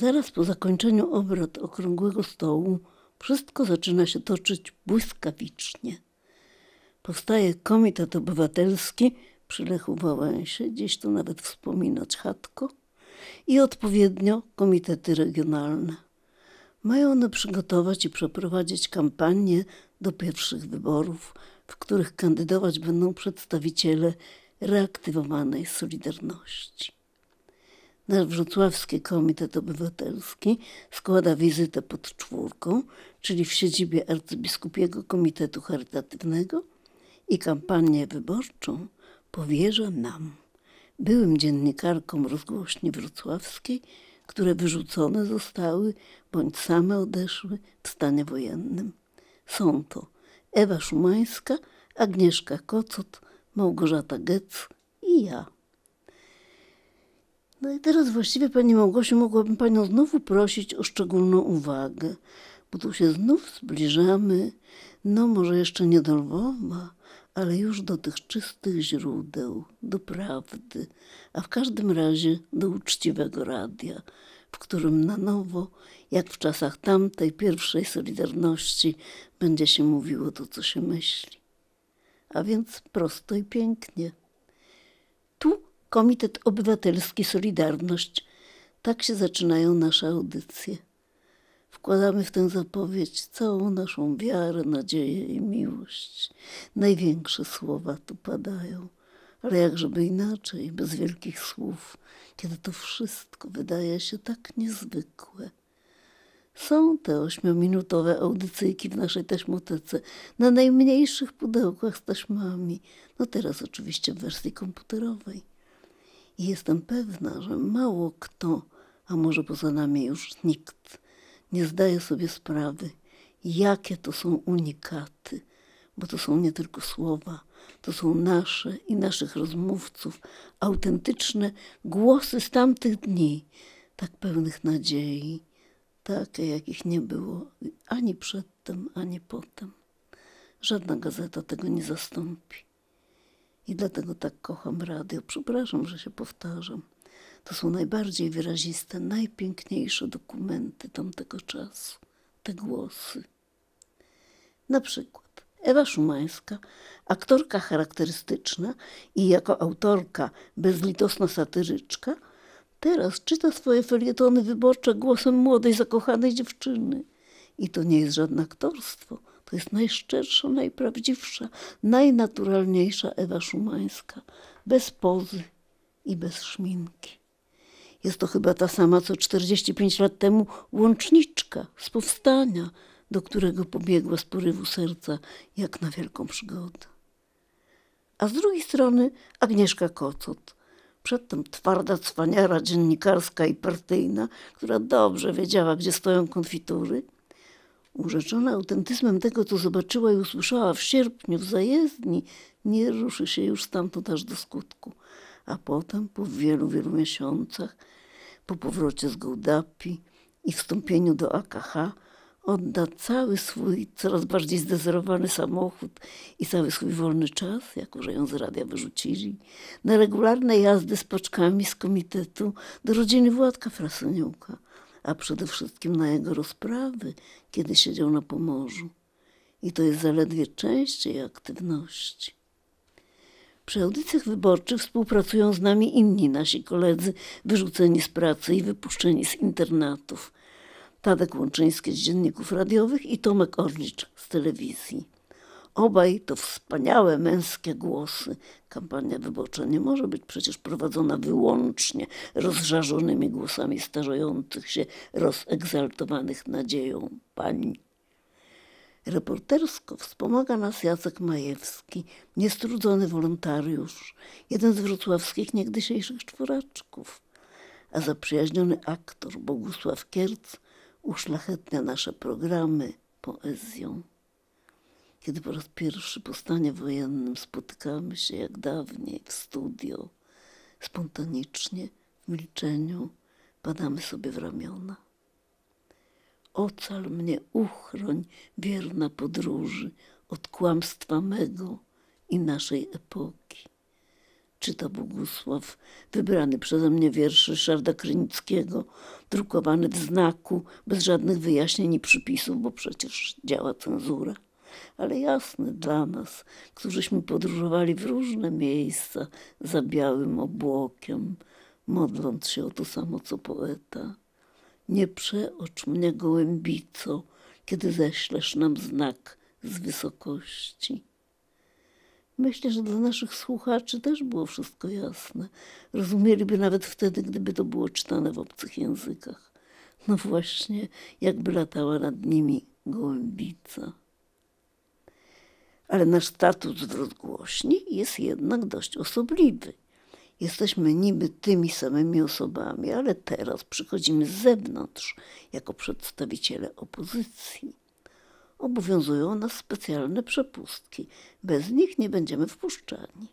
Zaraz po zakończeniu obrad okrągłego stołu wszystko zaczyna się toczyć błyskawicznie. Powstaje Komitet Obywatelski przy Lechu Wałęsie, gdzieś tu nawet wspominać chatko, i odpowiednio komitety regionalne. Mają one przygotować i przeprowadzić kampanię do pierwszych wyborów, w których kandydować będą przedstawiciele reaktywowanej Solidarności. Nasz Wrocławski Komitet Obywatelski składa wizytę pod czwórką, czyli w siedzibie Arcybiskupiego Komitetu Charytatywnego i kampanię wyborczą powierza nam, byłym dziennikarkom rozgłośni wrocławskiej, które wyrzucone zostały bądź same odeszły w stanie wojennym. Są to Ewa Szumańska, Agnieszka Kocot, Małgorzata Gec i ja. No i teraz właściwie Pani Małgosiu mogłabym Panią znowu prosić o szczególną uwagę, bo tu się znów zbliżamy, no może jeszcze nie do Lwowa, ale już do tych czystych źródeł, do prawdy, a w każdym razie do uczciwego radia, w którym na nowo, jak w czasach tamtej pierwszej Solidarności, będzie się mówiło to, co się myśli. A więc prosto i pięknie. Komitet Obywatelski Solidarność. Tak się zaczynają nasze audycje. Wkładamy w tę zapowiedź całą naszą wiarę, nadzieję i miłość. Największe słowa tu padają, ale jakżeby inaczej, bez wielkich słów, kiedy to wszystko wydaje się tak niezwykłe. Są te ośmiominutowe audycyjki w naszej taśmotece na najmniejszych pudełkach z taśmami, no teraz oczywiście w wersji komputerowej. I jestem pewna, że mało kto, a może poza nami już nikt, nie zdaje sobie sprawy, jakie to są unikaty, bo to są nie tylko słowa, to są nasze i naszych rozmówców, autentyczne głosy z tamtych dni, tak pełnych nadziei, takie, jakich nie było ani przedtem, ani potem. Żadna gazeta tego nie zastąpi. I dlatego tak kocham radio. Przepraszam, że się powtarzam. To są najbardziej wyraziste, najpiękniejsze dokumenty tamtego czasu. Te głosy. Na przykład Ewa Szumańska, aktorka charakterystyczna i jako autorka bezlitosna satyryczka, teraz czyta swoje felietony wyborcze głosem młodej, zakochanej dziewczyny. I to nie jest żadne aktorstwo – to jest najszczersza, najprawdziwsza, najnaturalniejsza Ewa Szumańska, bez pozy i bez szminki. Jest to chyba ta sama, co 45 lat temu łączniczka z powstania, do którego pobiegła z porywu serca, jak na wielką przygodę. A z drugiej strony Agnieszka Kocot, przedtem twarda cwaniara dziennikarska i partyjna, która dobrze wiedziała, gdzie stoją konfitury – Urzeczona autentyzmem tego, co zobaczyła i usłyszała w sierpniu w zajezdni, nie ruszy się już stamtąd aż do skutku. A potem, po wielu, wielu miesiącach, po powrocie z Gołdapi i wstąpieniu do AKH, odda cały swój coraz bardziej zdezerowany samochód i cały swój wolny czas, jako że ją z radia wyrzucili, na regularne jazdy z paczkami z komitetu do rodziny Władka Fraseniuka a przede wszystkim na jego rozprawy, kiedy siedział na Pomorzu. I to jest zaledwie część jej aktywności. Przy audycjach wyborczych współpracują z nami inni nasi koledzy wyrzuceni z pracy i wypuszczeni z internatów. Tadek Łączyński z dzienników radiowych i Tomek Orlicz z telewizji. Obaj to wspaniałe męskie głosy. Kampania wyborcza nie może być przecież prowadzona wyłącznie rozżarzonymi głosami starzejących się, rozegzaltowanych nadzieją pań. Reportersko wspomaga nas Jacek Majewski, niestrudzony wolontariusz, jeden z wrocławskich niegdysiejszych czworaczków, a zaprzyjaźniony aktor Bogusław Kierc uszlachetnia nasze programy poezją kiedy po raz pierwszy po stanie wojennym spotykamy się jak dawniej w studio, spontanicznie, w milczeniu, padamy sobie w ramiona. Ocal mnie, uchroń, wierna podróży, od kłamstwa mego i naszej epoki. czyta Bogusław, wybrany przeze mnie wiersz Ryszarda Krynickiego, drukowany w znaku, bez żadnych wyjaśnień i przypisów, bo przecież działa cenzura. Ale jasny dla nas, którzyśmy podróżowali w różne miejsca za białym obłokiem, modląc się o to samo co poeta. Nie przeocz mnie gołębico, kiedy ześlesz nam znak z wysokości. Myślę, że dla naszych słuchaczy też było wszystko jasne. Rozumieliby nawet wtedy, gdyby to było czytane w obcych językach. No właśnie, jakby latała nad nimi gołębica. Ale nasz status w rozgłośni jest jednak dość osobliwy. Jesteśmy niby tymi samymi osobami, ale teraz przychodzimy z zewnątrz jako przedstawiciele opozycji. Obowiązują nas specjalne przepustki. Bez nich nie będziemy wpuszczani.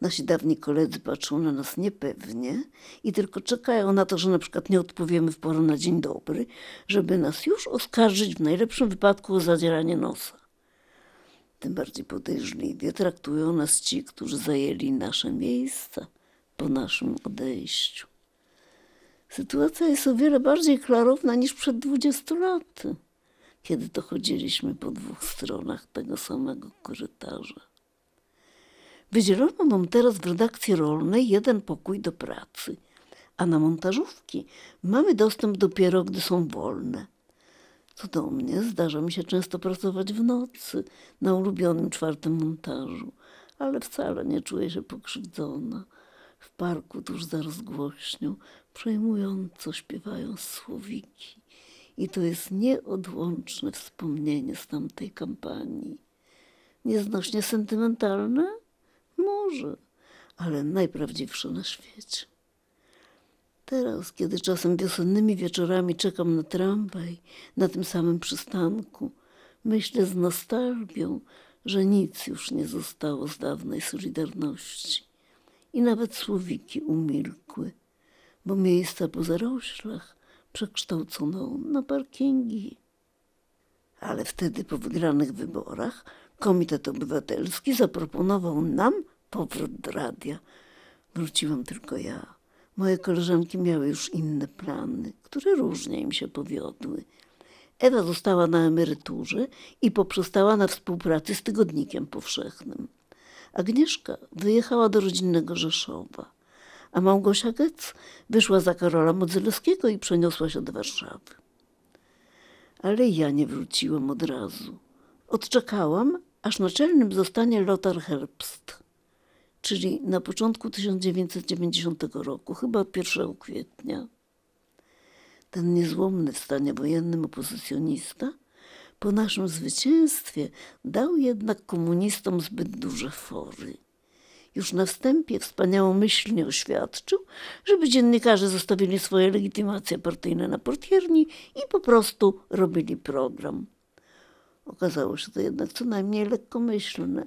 Nasi dawni koledzy patrzą na nas niepewnie i tylko czekają na to, że na przykład nie odpowiemy w porę na dzień dobry, żeby nas już oskarżyć w najlepszym wypadku o zadzieranie nosa. Tym bardziej podejrzliwie traktują nas ci, którzy zajęli nasze miejsca po naszym odejściu. Sytuacja jest o wiele bardziej klarowna niż przed 20 laty, kiedy to chodziliśmy po dwóch stronach tego samego korytarza. Wydzielono nam teraz w redakcji rolnej jeden pokój do pracy, a na montażówki mamy dostęp dopiero, gdy są wolne. Co do mnie, zdarza mi się często pracować w nocy na ulubionym czwartym montażu, ale wcale nie czuję się pokrzywdzona. W parku tuż za rozgłośnią przejmująco śpiewają słowiki i to jest nieodłączne wspomnienie z tamtej kampanii. Nieznośnie sentymentalne? Może, ale najprawdziwsze na świecie. Teraz, kiedy czasem wiosennymi wieczorami czekam na tramwaj na tym samym przystanku, myślę z nostalgią, że nic już nie zostało z dawnej Solidarności. I nawet słowiki umilkły, bo miejsca po zaroślach przekształcono na parkingi. Ale wtedy po wygranych wyborach Komitet Obywatelski zaproponował nam powrót do radia. Wróciłam tylko ja. Moje koleżanki miały już inne plany, które różnie im się powiodły. Ewa została na emeryturze i poprzestała na współpracy z Tygodnikiem Powszechnym. Agnieszka wyjechała do rodzinnego Rzeszowa, a Małgosia Gec wyszła za Karola Modzelewskiego i przeniosła się do Warszawy. Ale ja nie wróciłam od razu. Odczekałam, aż naczelnym zostanie Lothar Herbst, czyli na początku 1990 roku, chyba 1 kwietnia. Ten niezłomny w stanie wojennym opozycjonista po naszym zwycięstwie dał jednak komunistom zbyt duże fory. Już na wstępie wspaniałomyślnie oświadczył, żeby dziennikarze zostawili swoje legitymacje partyjne na portierni i po prostu robili program. Okazało się to jednak co najmniej lekkomyślne,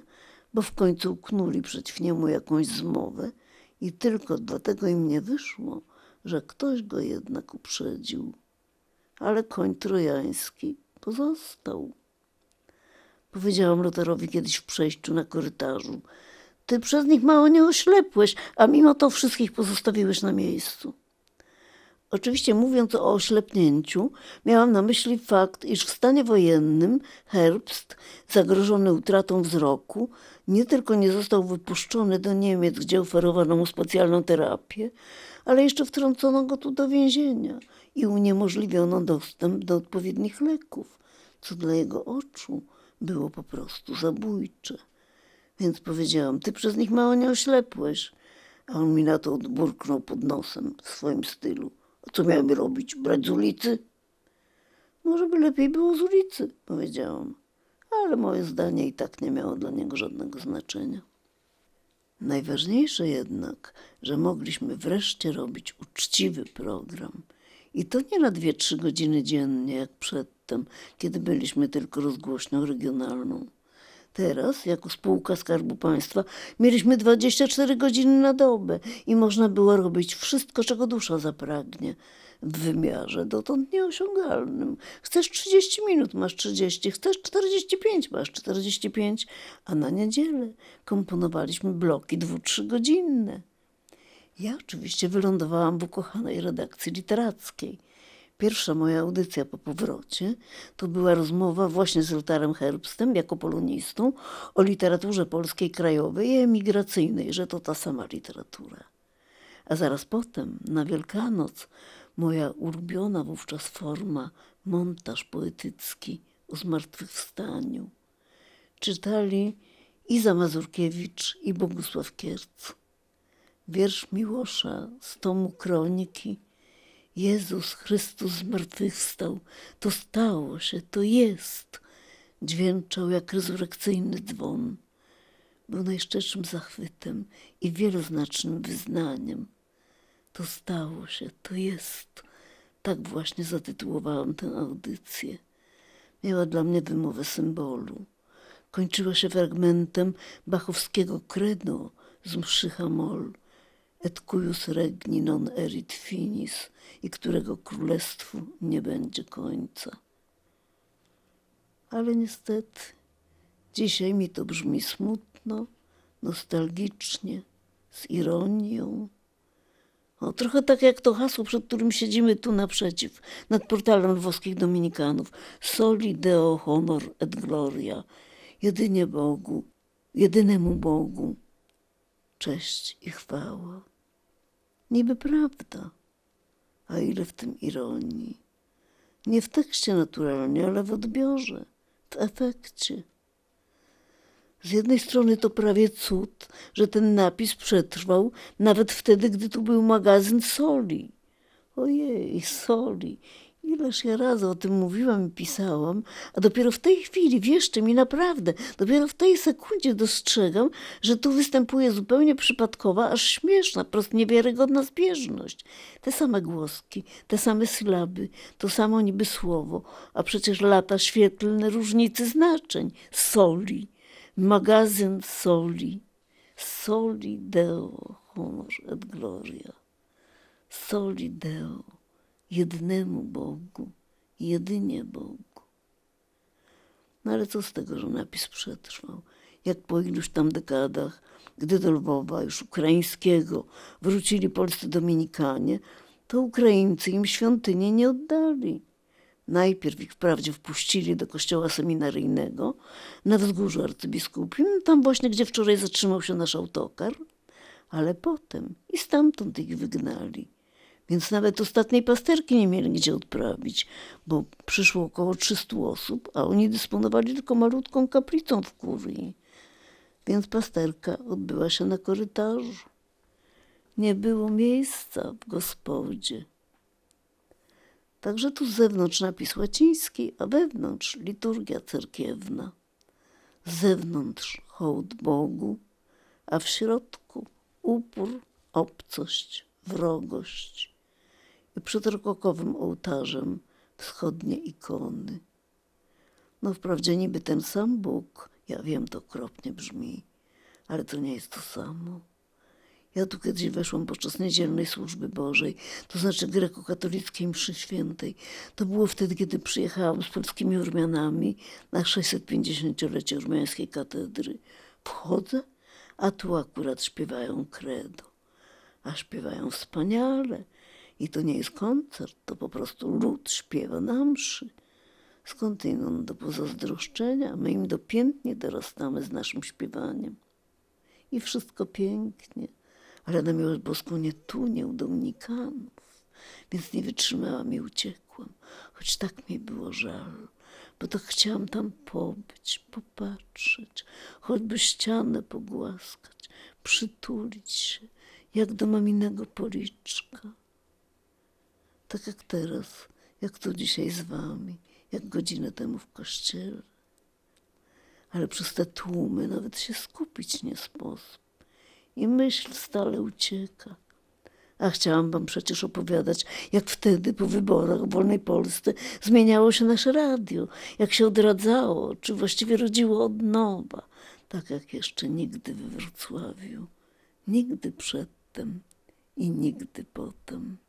bo w końcu uknuli przeciw niemu jakąś zmowę i tylko dlatego im nie wyszło, że ktoś go jednak uprzedził. Ale koń trojański pozostał. Powiedziałam Lotarowi kiedyś w przejściu na korytarzu. Ty przez nich mało nie oślepłeś, a mimo to wszystkich pozostawiłeś na miejscu. Oczywiście mówiąc o oślepnięciu, miałam na myśli fakt, iż w stanie wojennym Herbst, zagrożony utratą wzroku, nie tylko nie został wypuszczony do Niemiec, gdzie oferowano mu specjalną terapię, ale jeszcze wtrącono go tu do więzienia i uniemożliwiono dostęp do odpowiednich leków, co dla jego oczu było po prostu zabójcze. Więc powiedziałam, ty przez nich mało nie oślepłeś. A on mi na to odburknął pod nosem w swoim stylu. Co miałem robić? Brać z ulicy? Może by lepiej było z ulicy, powiedziałam. Ale moje zdanie i tak nie miało dla niego żadnego znaczenia. Najważniejsze jednak, że mogliśmy wreszcie robić uczciwy program. I to nie na dwie, trzy godziny dziennie, jak przedtem, kiedy byliśmy tylko rozgłośnią regionalną. Teraz, jako spółka Skarbu Państwa, mieliśmy 24 godziny na dobę i można było robić wszystko, czego dusza zapragnie. w wymiarze dotąd nieosiągalnym. Chcesz 30 minut, masz 30, chcesz 45, masz 45, a na niedzielę komponowaliśmy bloki dwu, trzygodzinne. Ja oczywiście wylądowałam w ukochanej redakcji literackiej. Pierwsza moja audycja po powrocie to była rozmowa właśnie z Lotarem Herbstem jako polonistą o literaturze polskiej krajowej i emigracyjnej, że to ta sama literatura. A zaraz potem, na Wielkanoc, moja ulubiona wówczas forma, montaż poetycki o zmartwychwstaniu. Czytali Iza Mazurkiewicz i Bogusław Kierc. Wiersz Miłosza z tomu Kroniki. Jezus Chrystus zmartwychwstał, to stało się, to jest. Dźwięczał jak rezurekcyjny dzwon. Był najszczerszym zachwytem i wieloznacznym wyznaniem. To stało się, to jest. Tak właśnie zatytułowałam tę audycję. Miała dla mnie wymowę symbolu. Kończyła się fragmentem bachowskiego credo z mszy Hamol et cuius regni non erit finis i którego królestwu nie będzie końca. Ale niestety dzisiaj mi to brzmi smutno, nostalgicznie, z ironią. O, trochę tak jak to hasło, przed którym siedzimy tu naprzeciw, nad portalem lwowskich dominikanów. Soli deo honor et gloria. Jedynie Bogu, jedynemu Bogu. Cześć i chwała. Niby prawda, a ile w tym ironii. Nie w tekście naturalnie, ale w odbiorze, w efekcie. Z jednej strony to prawie cud, że ten napis przetrwał nawet wtedy, gdy tu był magazyn soli. Ojej, soli. Ileż ja razy o tym mówiłam i pisałam, a dopiero w tej chwili, wierzcie mi naprawdę, dopiero w tej sekundzie dostrzegam, że tu występuje zupełnie przypadkowa, aż śmieszna, prost niewiarygodna zbieżność. Te same głoski, te same sylaby, to samo niby słowo, a przecież lata świetlne różnicy znaczeń. Soli magazyn soli, soli deo honor et gloria, soli deo, jednemu Bogu, jedynie Bogu. No ale co z tego, że napis przetrwał? Jak po iluś tam dekadach, gdy do Lwowa, już ukraińskiego, wrócili polscy Dominikanie, to Ukraińcy im świątynię nie oddali Najpierw ich wprawdzie wpuścili do kościoła seminaryjnego na wzgórzu arcybiskupim, tam właśnie, gdzie wczoraj zatrzymał się nasz autokar, ale potem i stamtąd ich wygnali. Więc nawet ostatniej pasterki nie mieli gdzie odprawić, bo przyszło około 300 osób, a oni dysponowali tylko malutką kaplicą w kurii. Więc pasterka odbyła się na korytarzu. Nie było miejsca w gospodzie. Także tu z zewnątrz napis łaciński, a wewnątrz liturgia cerkiewna. Z zewnątrz hołd Bogu, a w środku upór, obcość, wrogość. Przed rokokowym ołtarzem wschodnie ikony. No wprawdzie niby ten sam Bóg, ja wiem, to okropnie brzmi, ale to nie jest to samo. Ja tu kiedyś weszłam podczas niedzielnej służby Bożej, to znaczy grekokatolickiej mszy świętej. To było wtedy, kiedy przyjechałam z polskimi Ormianami na 650-lecie Ormiańskiej katedry. Wchodzę, a tu akurat śpiewają credo. A śpiewają wspaniale. I to nie jest koncert, to po prostu lud śpiewa na mszy. Skądinąd do pozazdroszczenia, my im dopiętnie dorastamy z naszym śpiewaniem. I wszystko pięknie ale na miłość boską nie tu, nie u Dominikanów. Więc nie wytrzymałam i uciekłam, choć tak mi było żal, bo tak chciałam tam pobyć, popatrzeć, choćby ścianę pogłaskać, przytulić się, jak do maminego policzka. Tak jak teraz, jak tu dzisiaj z wami, jak godzinę temu w kościele. Ale przez te tłumy nawet się skupić nie sposób i myśl stale ucieka. A chciałam wam przecież opowiadać, jak wtedy po wyborach w wolnej Polsce zmieniało się nasze radio, jak się odradzało, czy właściwie rodziło od nowa, tak jak jeszcze nigdy we Wrocławiu, nigdy przedtem i nigdy potem.